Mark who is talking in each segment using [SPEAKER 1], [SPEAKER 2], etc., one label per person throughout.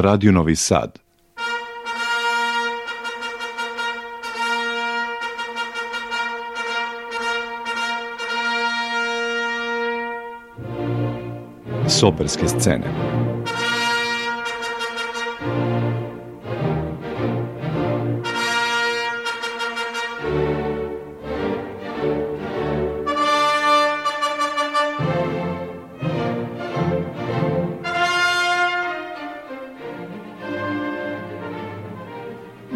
[SPEAKER 1] Radio Novi Sad. Soperske scene.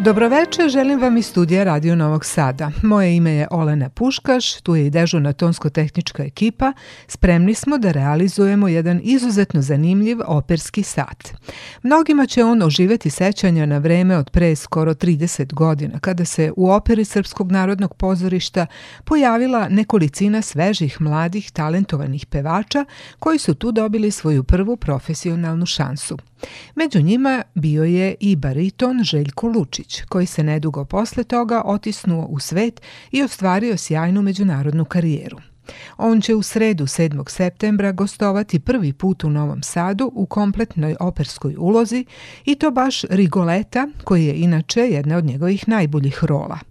[SPEAKER 1] Dobroveče, želim vam iz studija Radio Novog Sada. Moje ime je Olena Puškaš, tu je i dežurna tonsko-tehnička ekipa. Spremni smo da realizujemo jedan izuzetno zanimljiv operski sat. Mnogima će on oživeti sećanja na vreme od pre skoro 30 godina, kada se u operi Srpskog narodnog pozorišta pojavila nekolicina svežih, mladih, talentovanih pevača koji su tu dobili svoju prvu profesionalnu šansu. Među njima bio je i bariton Željko Lučić, koji se nedugo posle toga otisnuo u svet i ostvario sjajnu međunarodnu karijeru. On će u sredu 7. septembra gostovati prvi put u Novom Sadu u kompletnoj operskoj ulozi i to baš Rigoleta, koji je inače jedna od njegovih najboljih rola –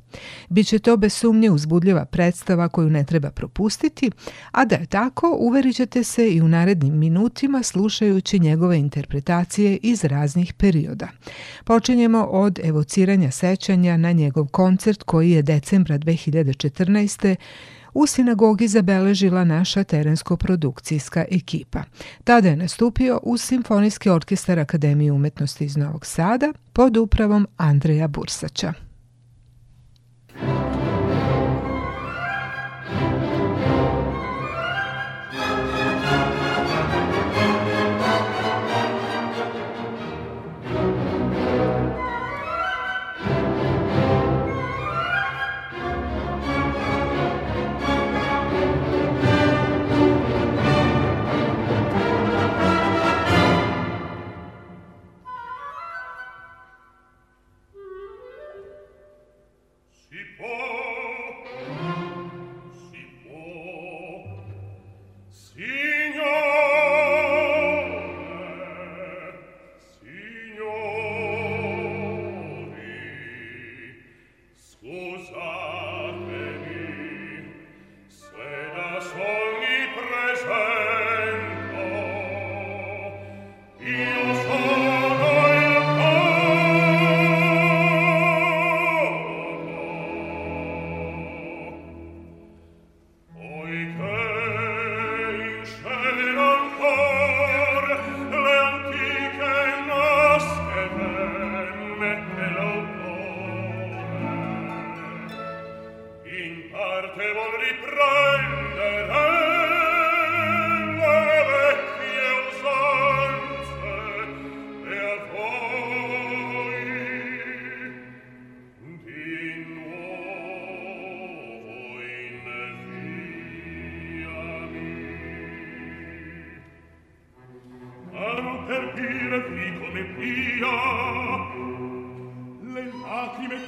[SPEAKER 1] Biće to bez sumnje uzbudljiva predstava koju ne treba propustiti, a da je tako, uverićete se i u narednim minutima slušajući njegove interpretacije iz raznih perioda. Počinjemo od evociranja sećanja na njegov koncert koji je decembra 2014 u sinagogi zabeležila naša terensko-produkcijska ekipa. Tada je nastupio u Simfonijski orkestar Akademije umetnosti iz Novog Sada pod upravom Andreja Bursaća.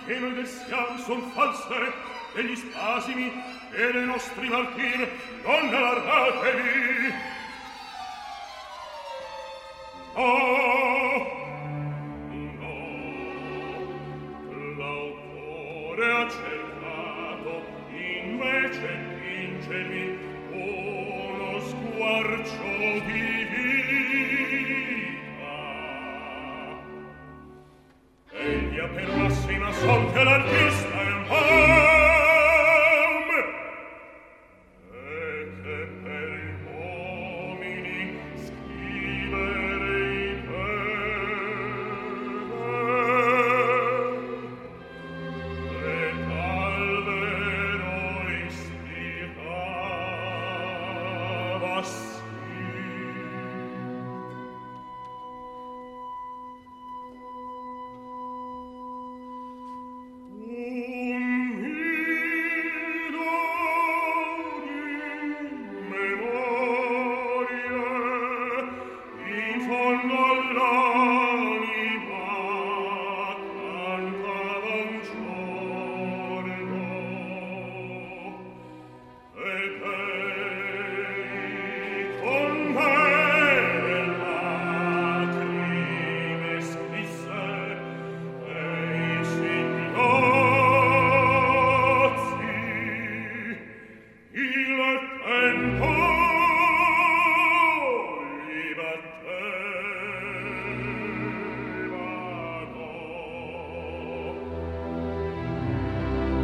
[SPEAKER 2] che noi del son false, e gli spasimi e le nostri martiri. non allargatevi. Oh!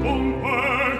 [SPEAKER 2] ovunque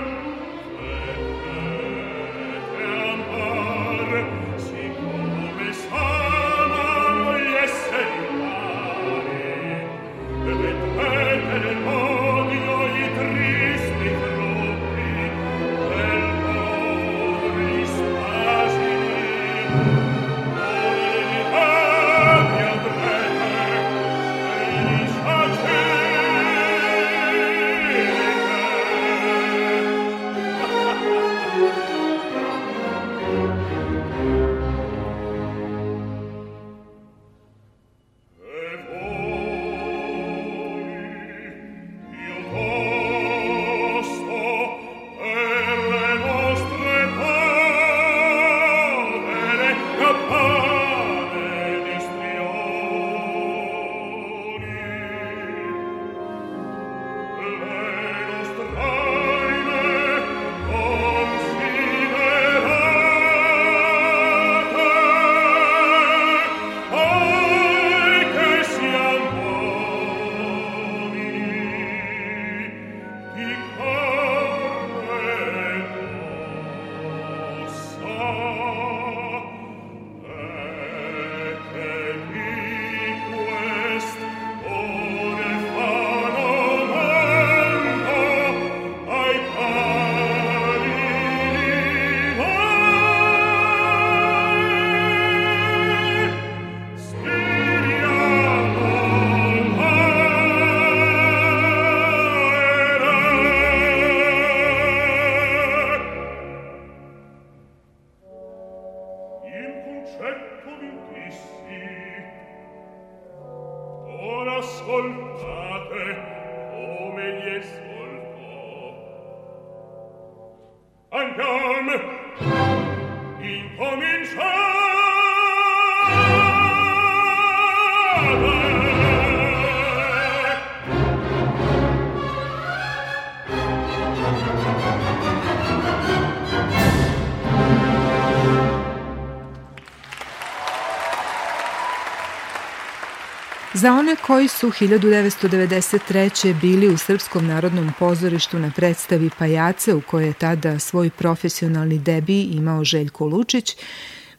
[SPEAKER 1] Za one koji su 1993. bili u Srpskom narodnom pozorištu na predstavi Pajace u kojoj je tada svoj profesionalni debi imao Željko Lučić,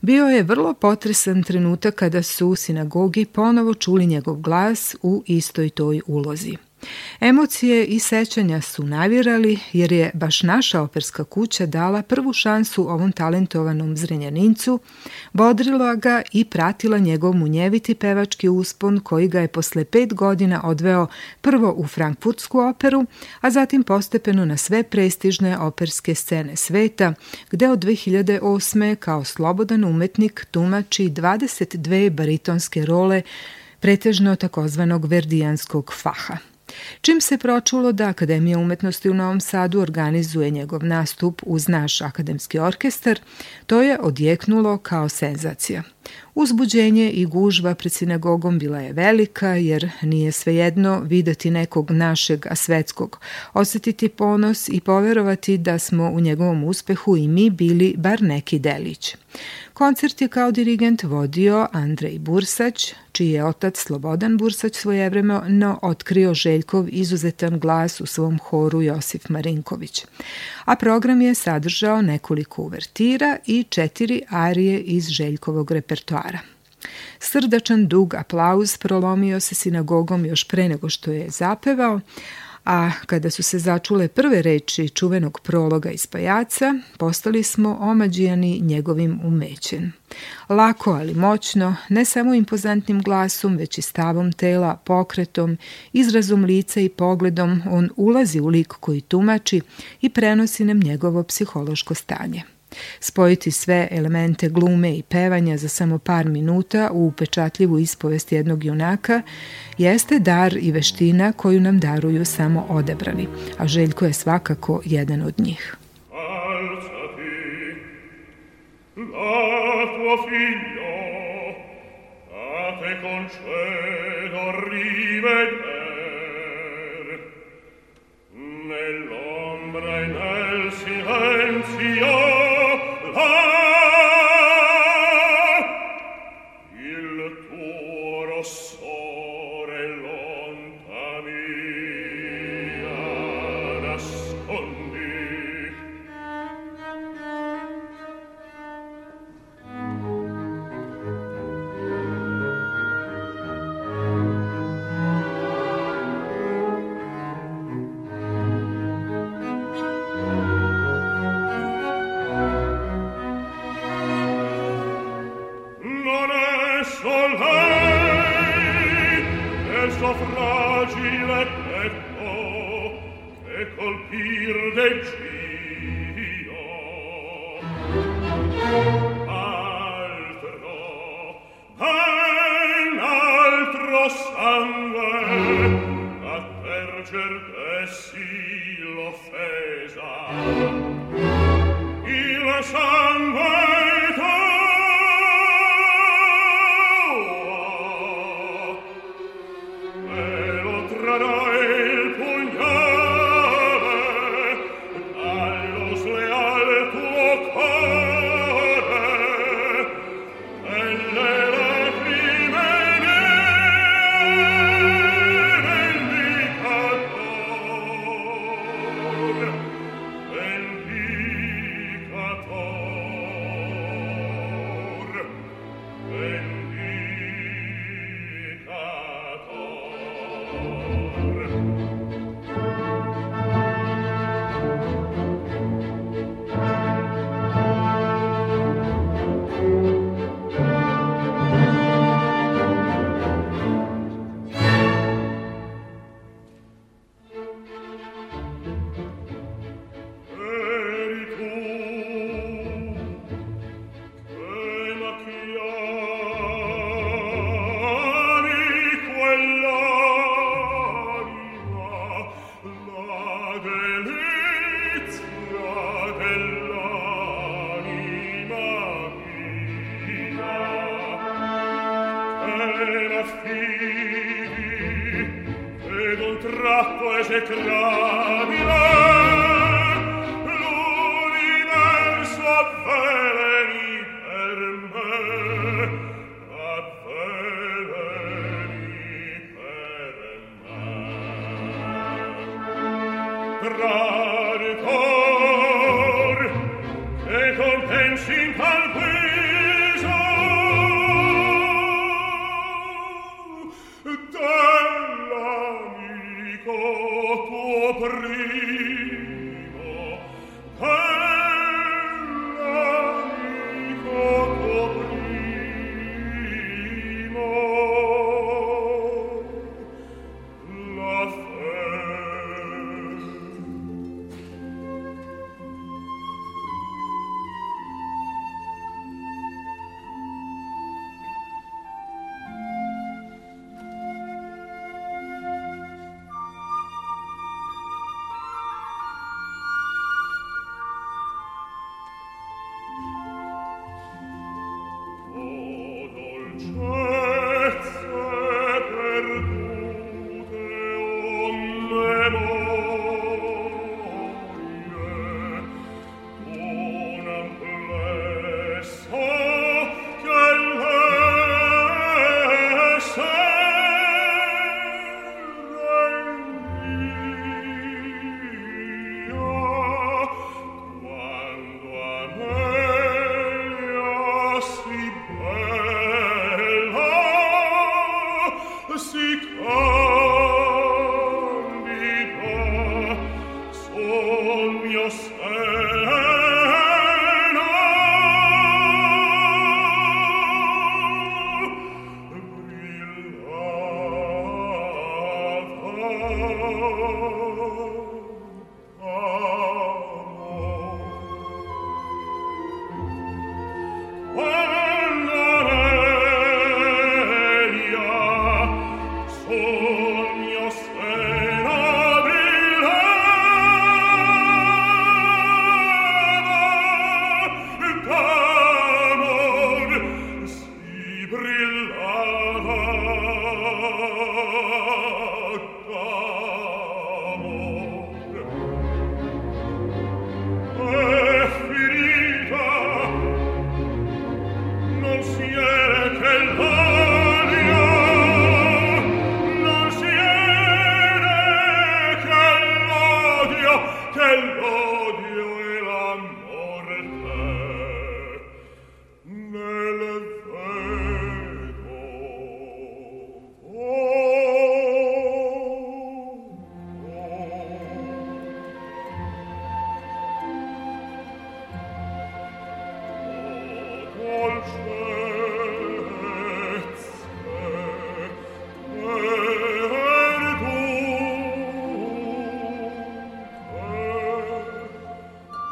[SPEAKER 1] bio je vrlo potresan trenutak kada su u sinagogi ponovo čuli njegov glas u istoj toj ulozi. Emocije i sećanja su navirali jer je baš naša operska kuća dala prvu šansu ovom talentovanom zrenjanincu, bodrila ga i pratila njegov munjeviti pevački uspon koji ga je posle pet godina odveo prvo u Frankfurtsku operu, a zatim postepeno na sve prestižne operske scene sveta, gde od 2008. kao slobodan umetnik tumači 22 baritonske role pretežno takozvanog verdijanskog faha. Čim se pročulo da Akademija umetnosti u Novom Sadu organizuje njegov nastup uz naš akademski orkestar, to je odjeknulo kao senzacija. Uzbuđenje i gužva pred sinagogom bila je velika, jer nije svejedno videti nekog našeg, a svetskog, osetiti ponos i poverovati da smo u njegovom uspehu i mi bili bar neki delić. Koncert je kao dirigent vodio Andrej Bursać, čiji je otac Slobodan Bursać svojevremeno otkrio Željkov izuzetan glas u svom horu Josif Marinković. A program je sadržao nekoliko uvertira i četiri arije iz Željkovog repertoara para. Srdačan dug aplauz prolomio se sinagogom još pre nego što je zapevao, a kada su se začule prve reči čuvenog prologa iz pajaca, postali smo omađijani njegovim umećen. Lako, ali moćno, ne samo impozantnim glasom, već i stavom tela, pokretom, izrazom lica i pogledom, on ulazi u lik koji tumači i prenosi nam njegovo psihološko stanje. Spojiti sve elemente glume i pevanja za samo par minuta u upečatljivu ispovest jednog junaka jeste dar i veština koju nam daruju samo odebrani, a Željko je svakako jedan od njih. Alzati, la tuo figlio, a te concedo rivedere, nell'ombra e nel silenzio, Europa!
[SPEAKER 2] L'inizio dell'anima vita, che mi affidi, è un esecrabile.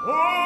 [SPEAKER 2] Oh!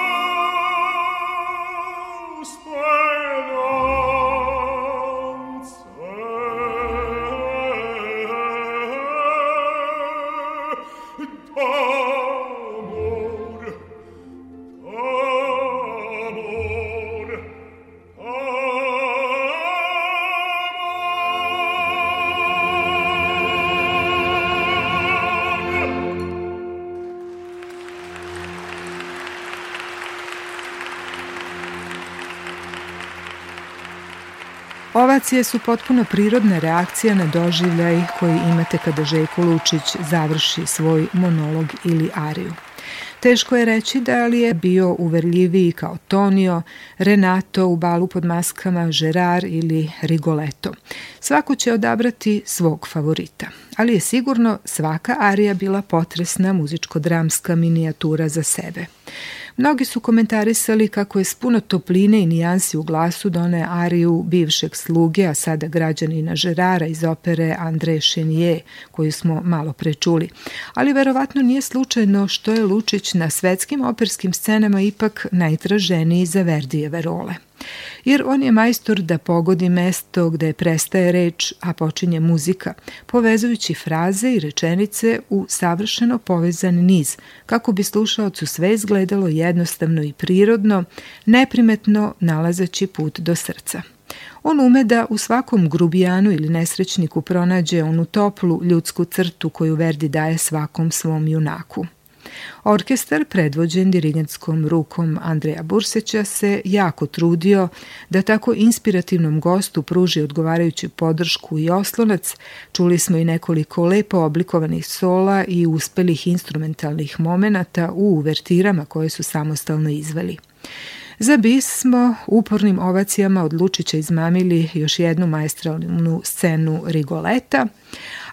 [SPEAKER 1] Ejakulacije su potpuno prirodna reakcija na doživljaj koji imate kada Željko Lučić završi svoj monolog ili ariju. Teško je reći da li je bio uverljiviji kao Tonio, Renato u balu pod maskama, Gerard ili Rigoletto. Svako će odabrati svog favorita, ali je sigurno svaka arija bila potresna muzičko-dramska minijatura za sebe. Mnogi su komentarisali kako je s puno topline i nijansi u glasu done ariju bivšeg sluge, a sada građanina Žerara iz opere André Chenier, koju smo malo prečuli. Ali verovatno nije slučajno što je Lučić na svetskim operskim scenama ipak najtraženiji za Verdijeve role jer on je majstor da pogodi mesto gde prestaje reč, a počinje muzika, povezujući fraze i rečenice u savršeno povezan niz, kako bi slušaocu sve izgledalo jednostavno i prirodno, neprimetno nalazeći put do srca. On ume da u svakom grubijanu ili nesrećniku pronađe onu toplu ljudsku crtu koju Verdi daje svakom svom junaku. Orkestar, predvođen dirigentskom rukom Andreja Burseća, se jako trudio da tako inspirativnom gostu pruži odgovarajuću podršku i oslonac. Čuli smo i nekoliko lepo oblikovanih sola i uspelih instrumentalnih momenata u uvertirama koje su samostalno izveli. Za bis smo upornim ovacijama od Lučića izmamili još jednu maestralnu scenu Rigoleta,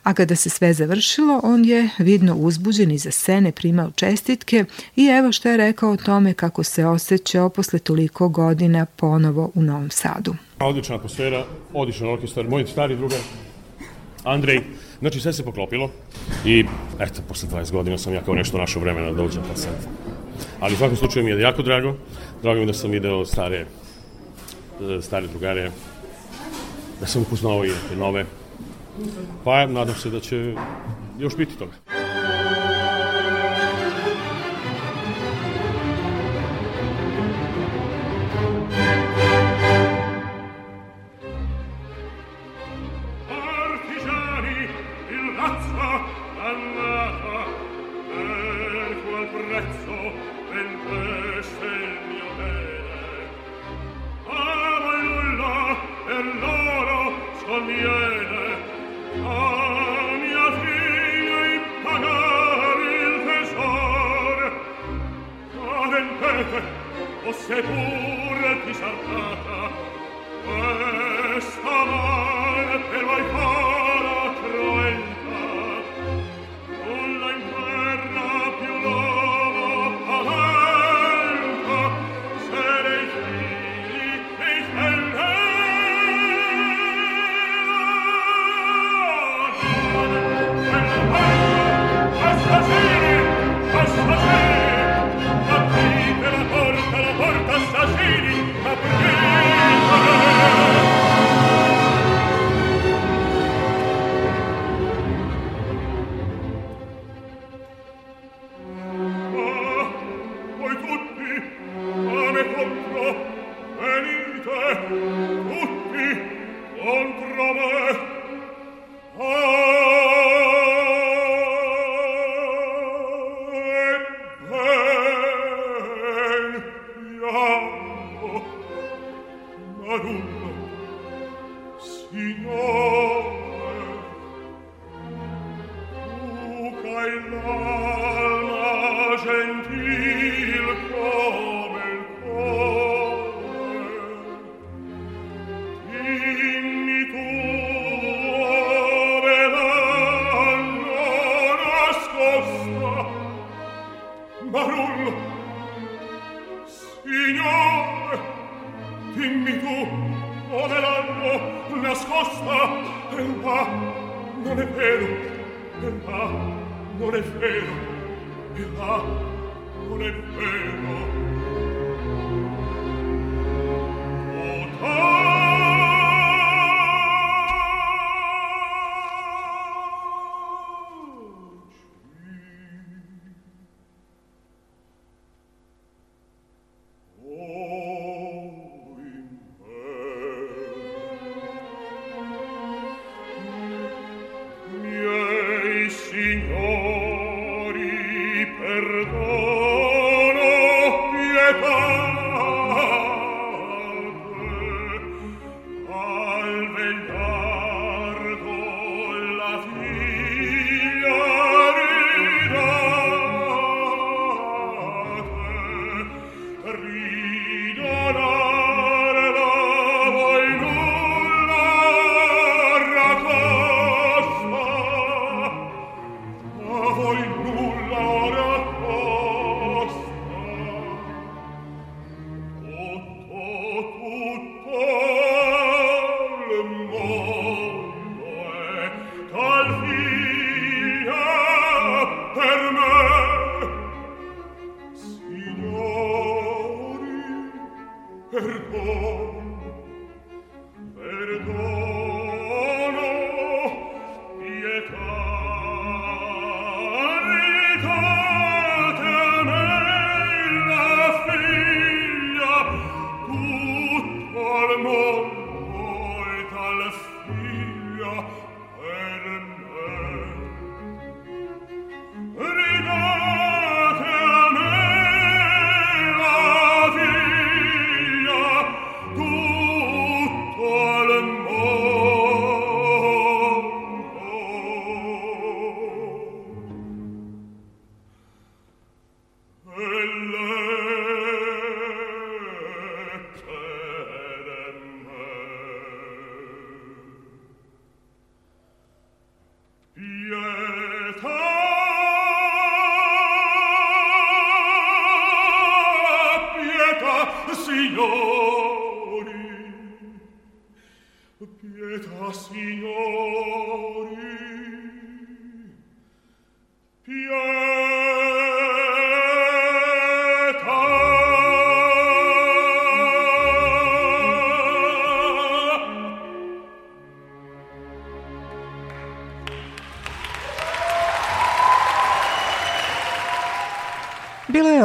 [SPEAKER 1] a kada se sve završilo, on je vidno uzbuđen iza sene primao čestitke i evo što je rekao o tome kako se osjećao posle toliko godina ponovo u Novom Sadu.
[SPEAKER 3] Odlična atmosfera, odličan orkestar, moj stari drugar Andrej, znači sve se poklopilo i eto, posle 20 godina sam ja kao nešto našo vremena da uđem pa sad. Ali u svakom slučaju mi je jako drago, drago mi da sam video stare, stare drugare, da sam upoznao i nove, Pa nadam se da će još biti toga.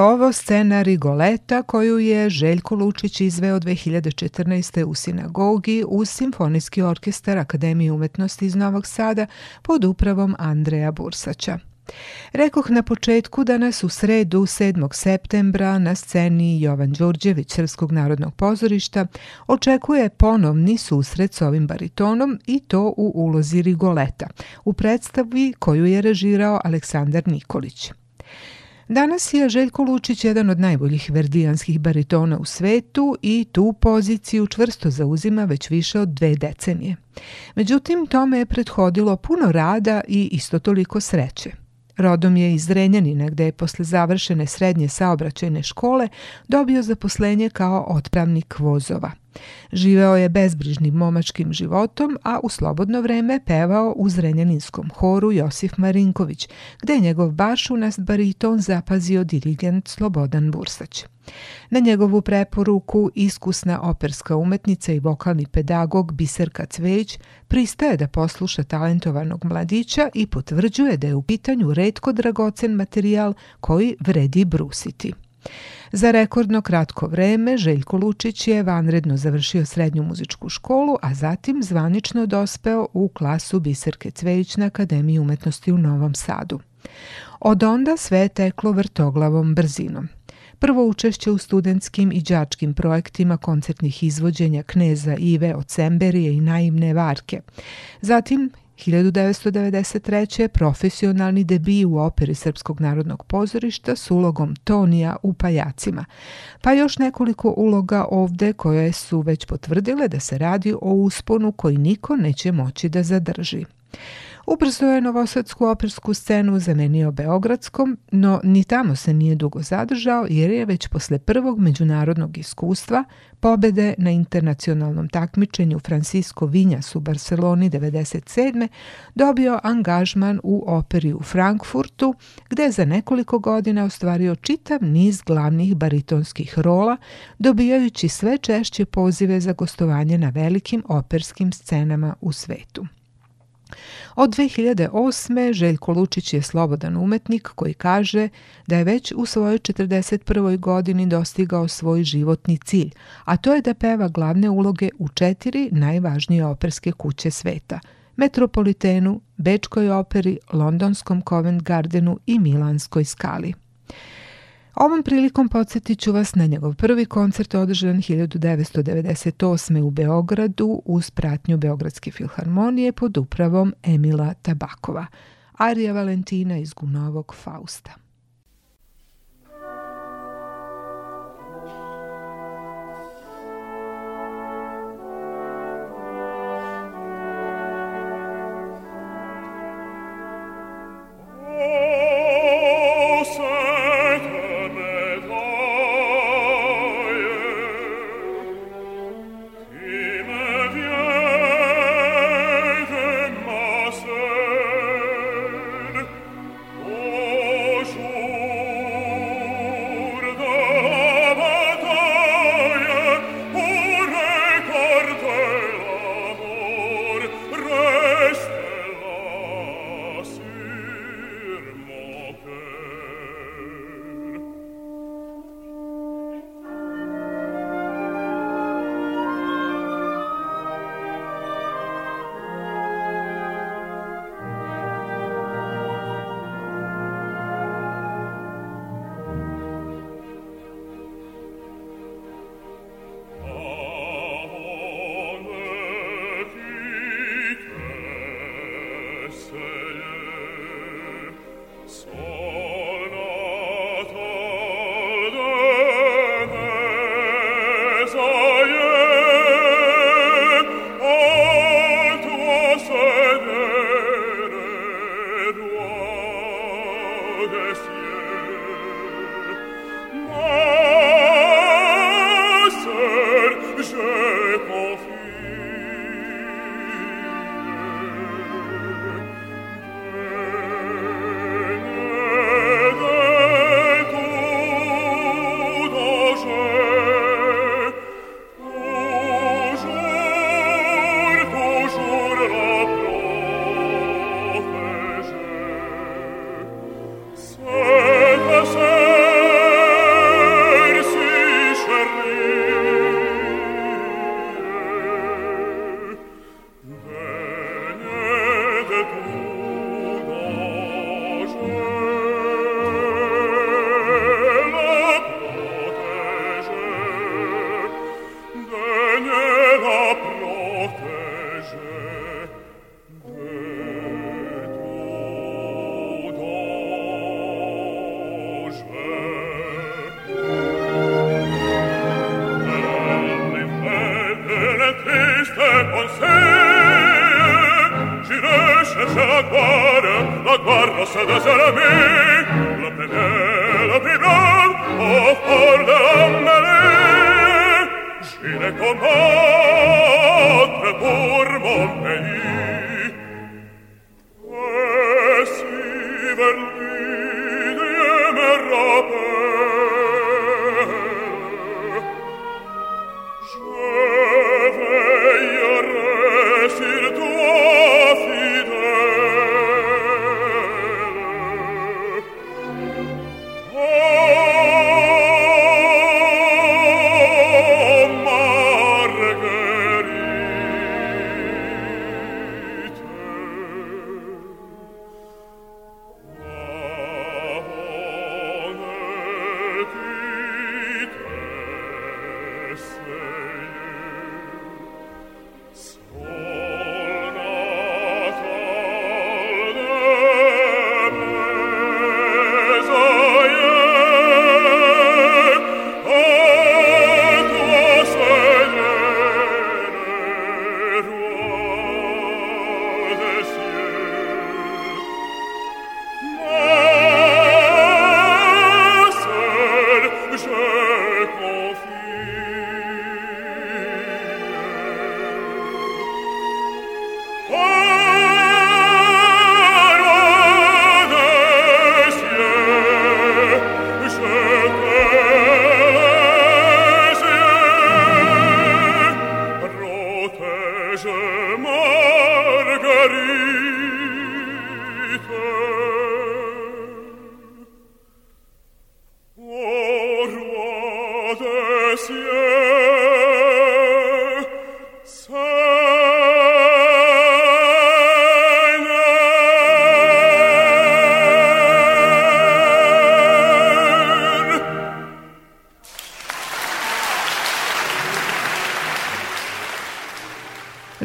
[SPEAKER 1] ovo scena Rigoleta koju je Željko Lučić izveo 2014. u sinagogi u Simfonijski orkestar Akademije umetnosti iz Novog Sada pod upravom Andreja Bursaća. Rekoh na početku da nas u sredu 7. septembra na sceni Jovan Đorđević Srpskog narodnog pozorišta očekuje ponovni susret s ovim baritonom i to u ulozi Rigoleta u predstavi koju je režirao Aleksandar Nikolić. Danas je Željko Lučić jedan od najboljih verdijanskih baritona u svetu i tu poziciju čvrsto zauzima već više od dve decenije. Međutim, tome je prethodilo puno rada i isto toliko sreće. Rodom je iz Renjanina gde je posle završene srednje saobraćajne škole dobio zaposlenje kao otpravnik vozova – Živeo je bezbrižnim momačkim životom, a u slobodno vreme pevao u Zrenjaninskom horu Josif Marinković, gde je njegov bašunast bariton zapazio dirigent Slobodan Bursać. Na njegovu preporuku iskusna operska umetnica i vokalni pedagog Biserka Cveć pristaje da posluša talentovanog mladića i potvrđuje da je u pitanju redko dragocen materijal koji vredi brusiti. Za rekordno kratko vreme Željko Lučić je vanredno završio srednju muzičku školu, a zatim zvanično dospeo u klasu Biserke Cvejić na Akademiji umetnosti u Novom Sadu. Od onda sve je teklo vrtoglavom brzinom. Prvo učešće u studentskim i đačkim projektima koncertnih izvođenja Kneza Ive od Semberije i Naimne Varke. Zatim 1993. je profesionalni debi u operi Srpskog narodnog pozorišta s ulogom Tonija u Pajacima, pa još nekoliko uloga ovde koje su već potvrdile da se radi o usponu koji niko neće moći da zadrži. Ubrzo je novosadsku opersku scenu zamenio Beogradskom, no ni tamo se nije dugo zadržao jer je već posle prvog međunarodnog iskustva pobede na internacionalnom takmičenju Francisco Vinjas u Barceloni 97. dobio angažman u operi u Frankfurtu, gde je za nekoliko godina ostvario čitav niz glavnih baritonskih rola, dobijajući sve češće pozive za gostovanje na velikim operskim scenama u svetu. Od 2008. Željko Lučić je slobodan umetnik koji kaže da je već u svojoj 41. godini dostigao svoj životni cilj, a to je da peva glavne uloge u četiri najvažnije operske kuće sveta – Metropolitenu, Bečkoj operi, Londonskom Covent Gardenu i Milanskoj skali. Ovom prilikom podsjetit ću vas na njegov prvi koncert održan 1998. u Beogradu uz pratnju Beogradske filharmonije pod upravom Emila Tabakova. Arija Valentina iz Gunovog Fausta.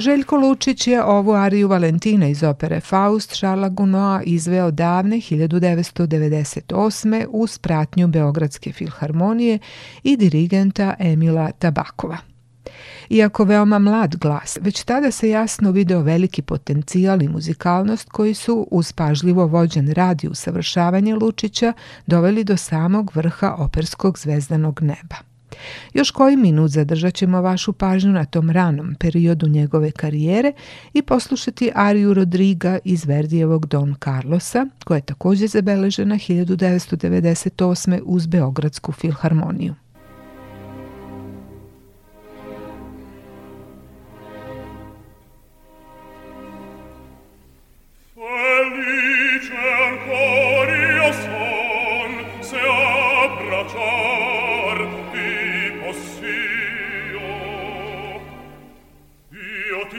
[SPEAKER 1] Željko Lučić je ovu ariju Valentina iz opere Faust Šarla Gunoa izveo davne 1998. uz pratnju Beogradske filharmonije i dirigenta Emila Tabakova. Iako veoma mlad glas, već tada se jasno video veliki potencijal i muzikalnost koji su, uz pažljivo vođen rad i usavršavanje Lučića, doveli do samog vrha operskog zvezdanog neba. Još koji minut zadržat ćemo vašu pažnju na tom ranom periodu njegove karijere i poslušati Ariju Rodriga iz Verdijevog Don Carlosa, koja je takođe zabeležena 1998. uz Beogradsku filharmoniju.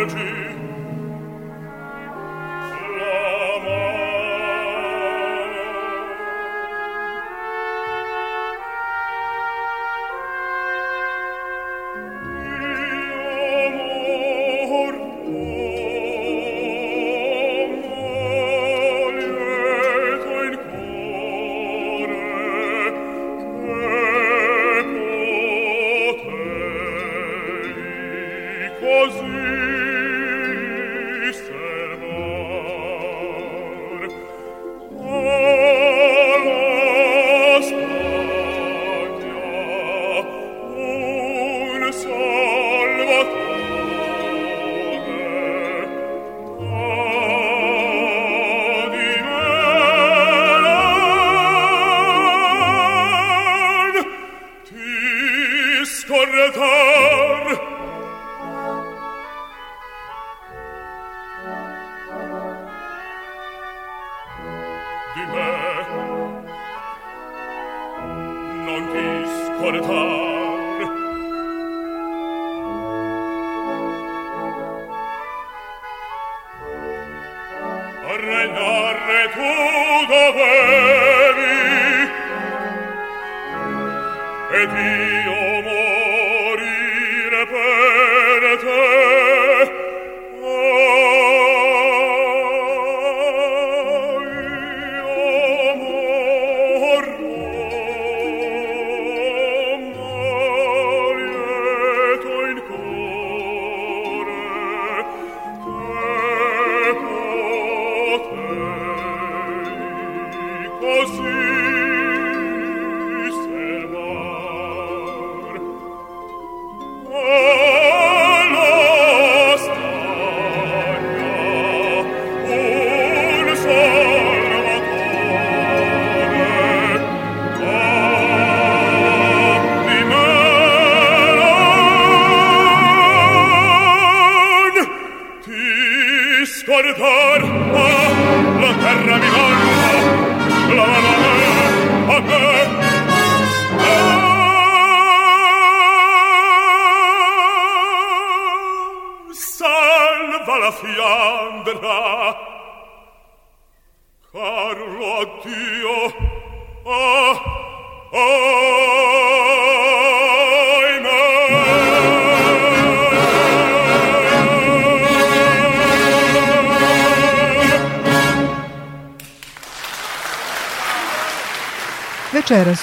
[SPEAKER 2] allergy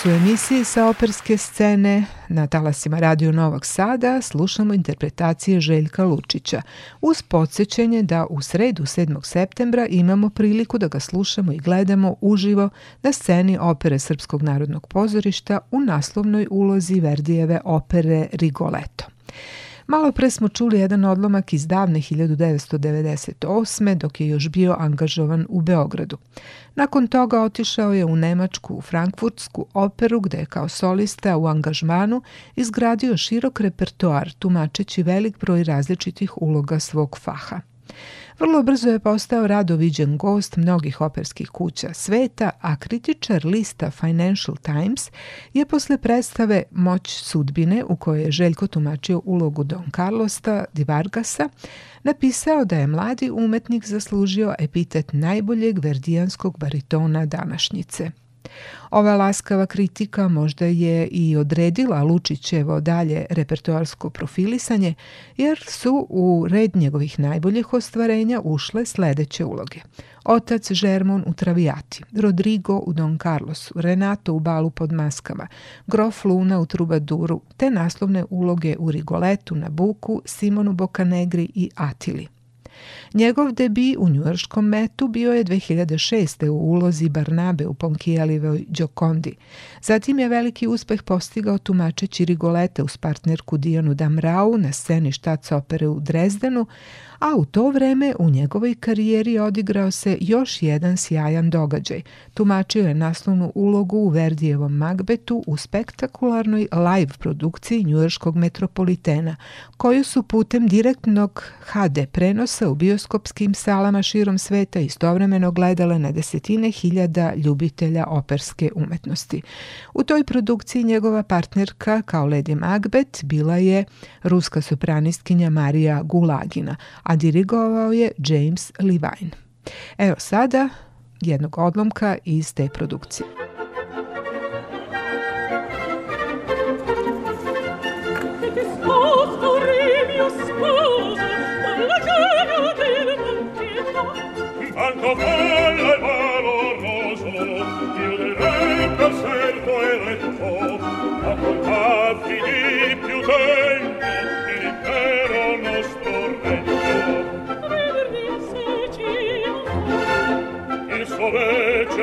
[SPEAKER 1] su emisije sa operske scene na talasima Radio Novog Sada slušamo interpretacije Željka Lučića uz podsjećanje da u sredu 7. septembra imamo priliku da ga slušamo i gledamo uživo na sceni opere Srpskog narodnog pozorišta u naslovnoj ulozi Verdijeve opere Rigolet. Malo pre smo čuli jedan odlomak iz davne 1998. dok je još bio angažovan u Beogradu. Nakon toga otišao je u Nemačku, u Frankfurtsku operu gde je kao solista u angažmanu izgradio širok repertoar tumačeći velik broj različitih uloga svog faha. Vrlo brzo je postao radoviđen gost mnogih operskih kuća sveta, a kritičar lista Financial Times je posle predstave Moć sudbine u kojoj je Željko tumačio ulogu Don Carlosta di Vargasa, napisao da je mladi umetnik zaslužio epitet najboljeg verdijanskog baritona današnjice – Ova laskava kritika možda je i odredila Lučićevo dalje repertoarsko profilisanje, jer su u red njegovih najboljih ostvarenja ušle sledeće uloge. Otac Žermon u Travijati, Rodrigo u Don Carlosu, Renato u Balu pod maskama, Grof Luna u Trubaduru, te naslovne uloge u Rigoletu na Buku, Simonu Bokanegri i Atili. Njegov debi u njujorškom metu bio je 2006. u ulozi Barnabe u Ponkijalivoj Đokondi. Zatim je veliki uspeh postigao tumačeći Rigolete uz partnerku Dijanu Damrau na sceni štac opere u Drezdenu, a u to vreme u njegovoj karijeri odigrao se još jedan sjajan događaj. Tumačio je naslovnu ulogu u Verdijevom Magbetu u spektakularnoj live produkciji njujorškog metropolitena, koju su putem direktnog HD prenosa u bioskopskim salama širom sveta istovremeno gledale na desetine hiljada ljubitelja operske umetnosti. U toj produkciji njegova partnerka kao Lady Macbeth bila je ruska sopranistkinja Marija Gulagina, a dirigovao je James Levine. Evo sada jednog odlomka iz te produkcije. Alto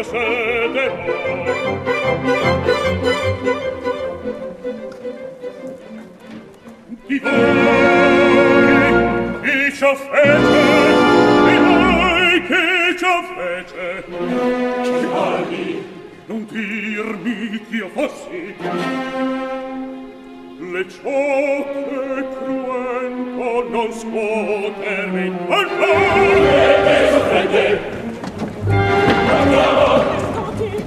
[SPEAKER 4] sede di voi che ci offete di voi che ci offete ci non dirmi chi io fossi le ciocche cruento non scuotermi e non e Andiamo! Restate!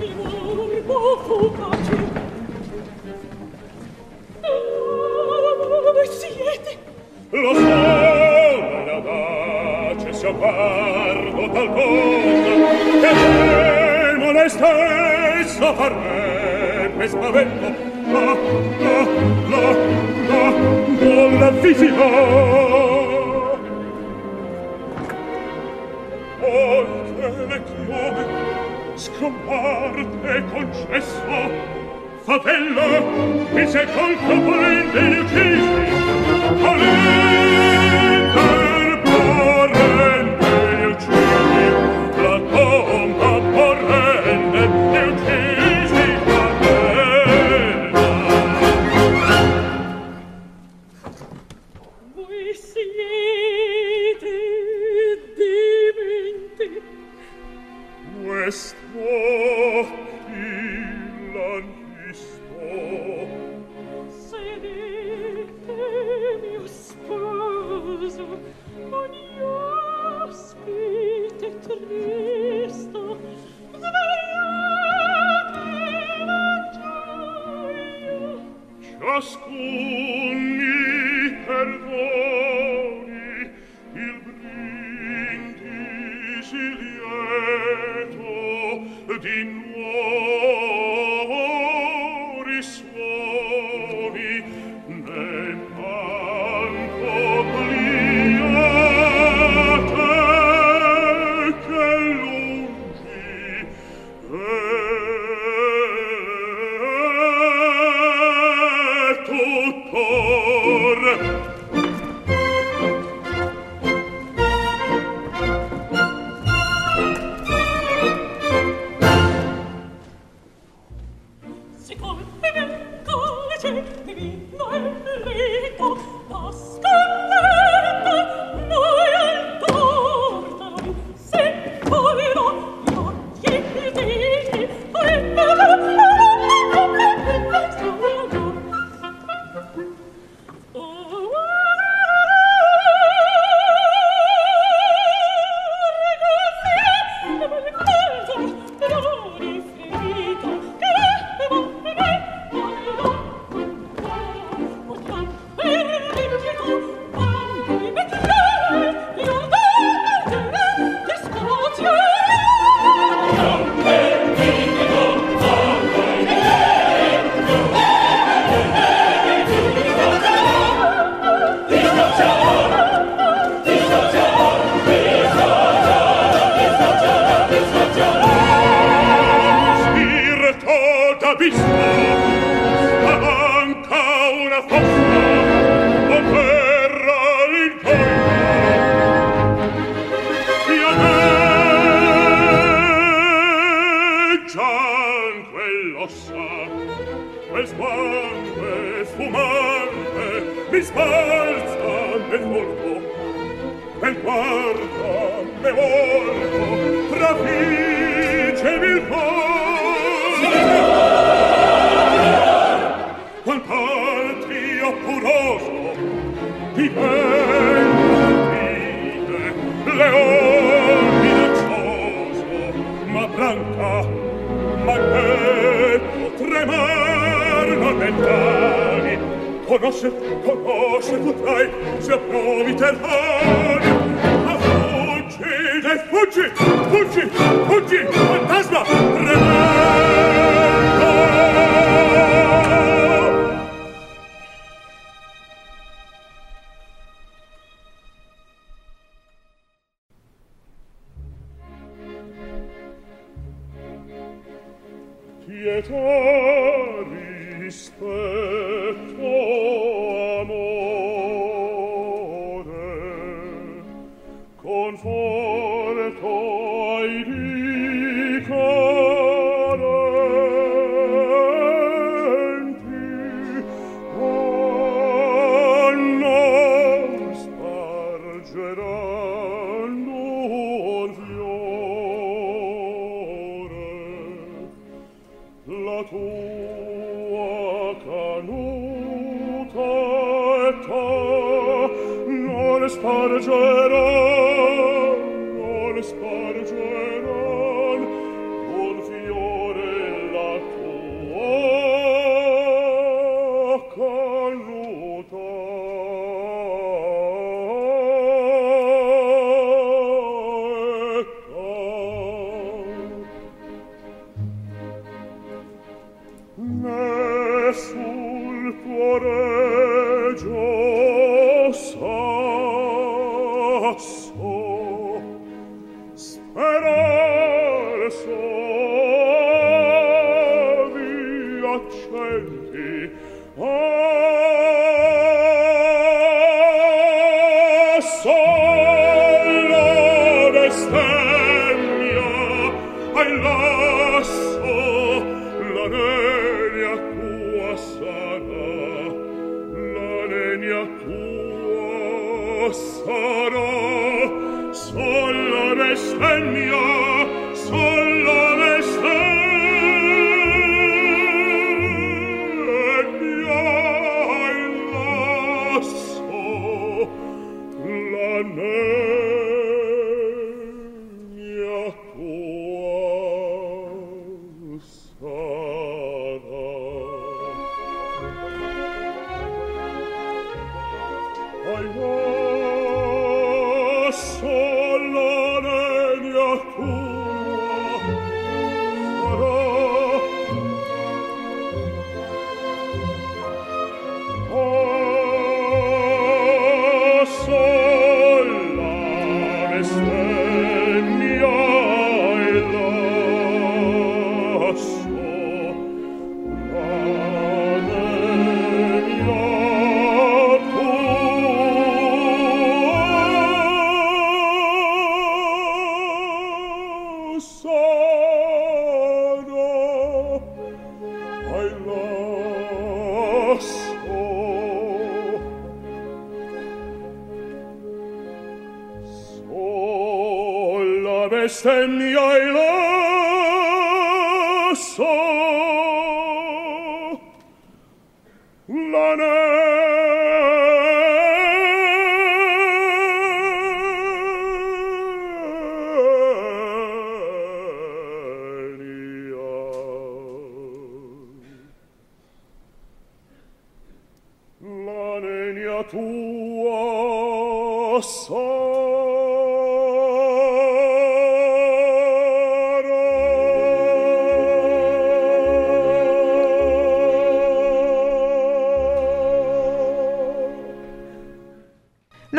[SPEAKER 4] Il mondo mi può fuocarci. Andiamo, voi siete! so, ma la pace se ho guardo tal cosa che temo lei stessa farebbe so forte concesso fatello che se colto poi del cristo alleluia tremar non mentali conosce conosce potrai se approvi terrore ma fuggi dai fuggi fuggi fuggi fantasma tremar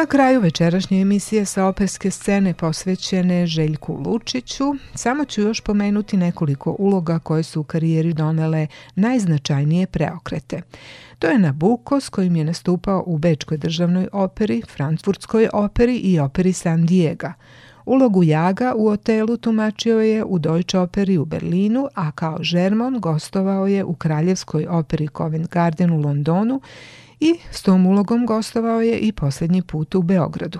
[SPEAKER 1] Na kraju večerašnje emisije sa operske scene posvećene Željku Lučiću, samo ću još pomenuti nekoliko uloga koje su u karijeri donele najznačajnije preokrete. To je Nabuko s kojim je nastupao u Bečkoj državnoj operi, Frankfurtskoj operi i operi San Diego. Ulogu Jaga u hotelu tumačio je u Deutsche operi u Berlinu, a kao Žermon gostovao je u Kraljevskoj operi Covent Garden u Londonu i s tom ulogom gostovao je i poslednji put u Beogradu.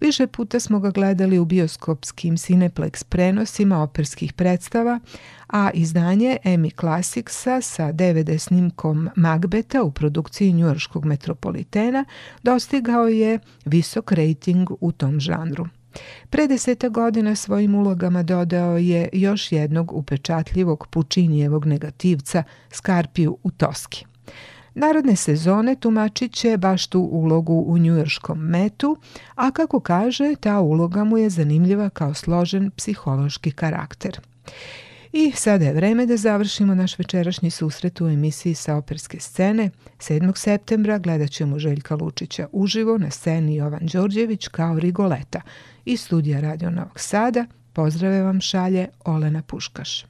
[SPEAKER 1] Više puta smo ga gledali u bioskopskim Cineplex prenosima operskih predstava, a izdanje Emi Classicsa sa DVD snimkom Macbeta u produkciji njujorškog metropolitena dostigao je visok rating u tom žanru. Pre deseta godina svojim ulogama dodao je još jednog upečatljivog pučinijevog negativca Skarpiju u Toski. Narodne sezone tumačit će baš tu ulogu u njujorskom metu, a kako kaže, ta uloga mu je zanimljiva kao složen psihološki karakter. I sada je vreme da završimo naš večerašnji susret u emisiji sa operske scene. 7. septembra gledat ćemo Željka Lučića uživo na sceni Jovan Đorđević kao Rigoleta. Iz studija Radio Novog Sada pozdrave vam šalje Olena Puškaš.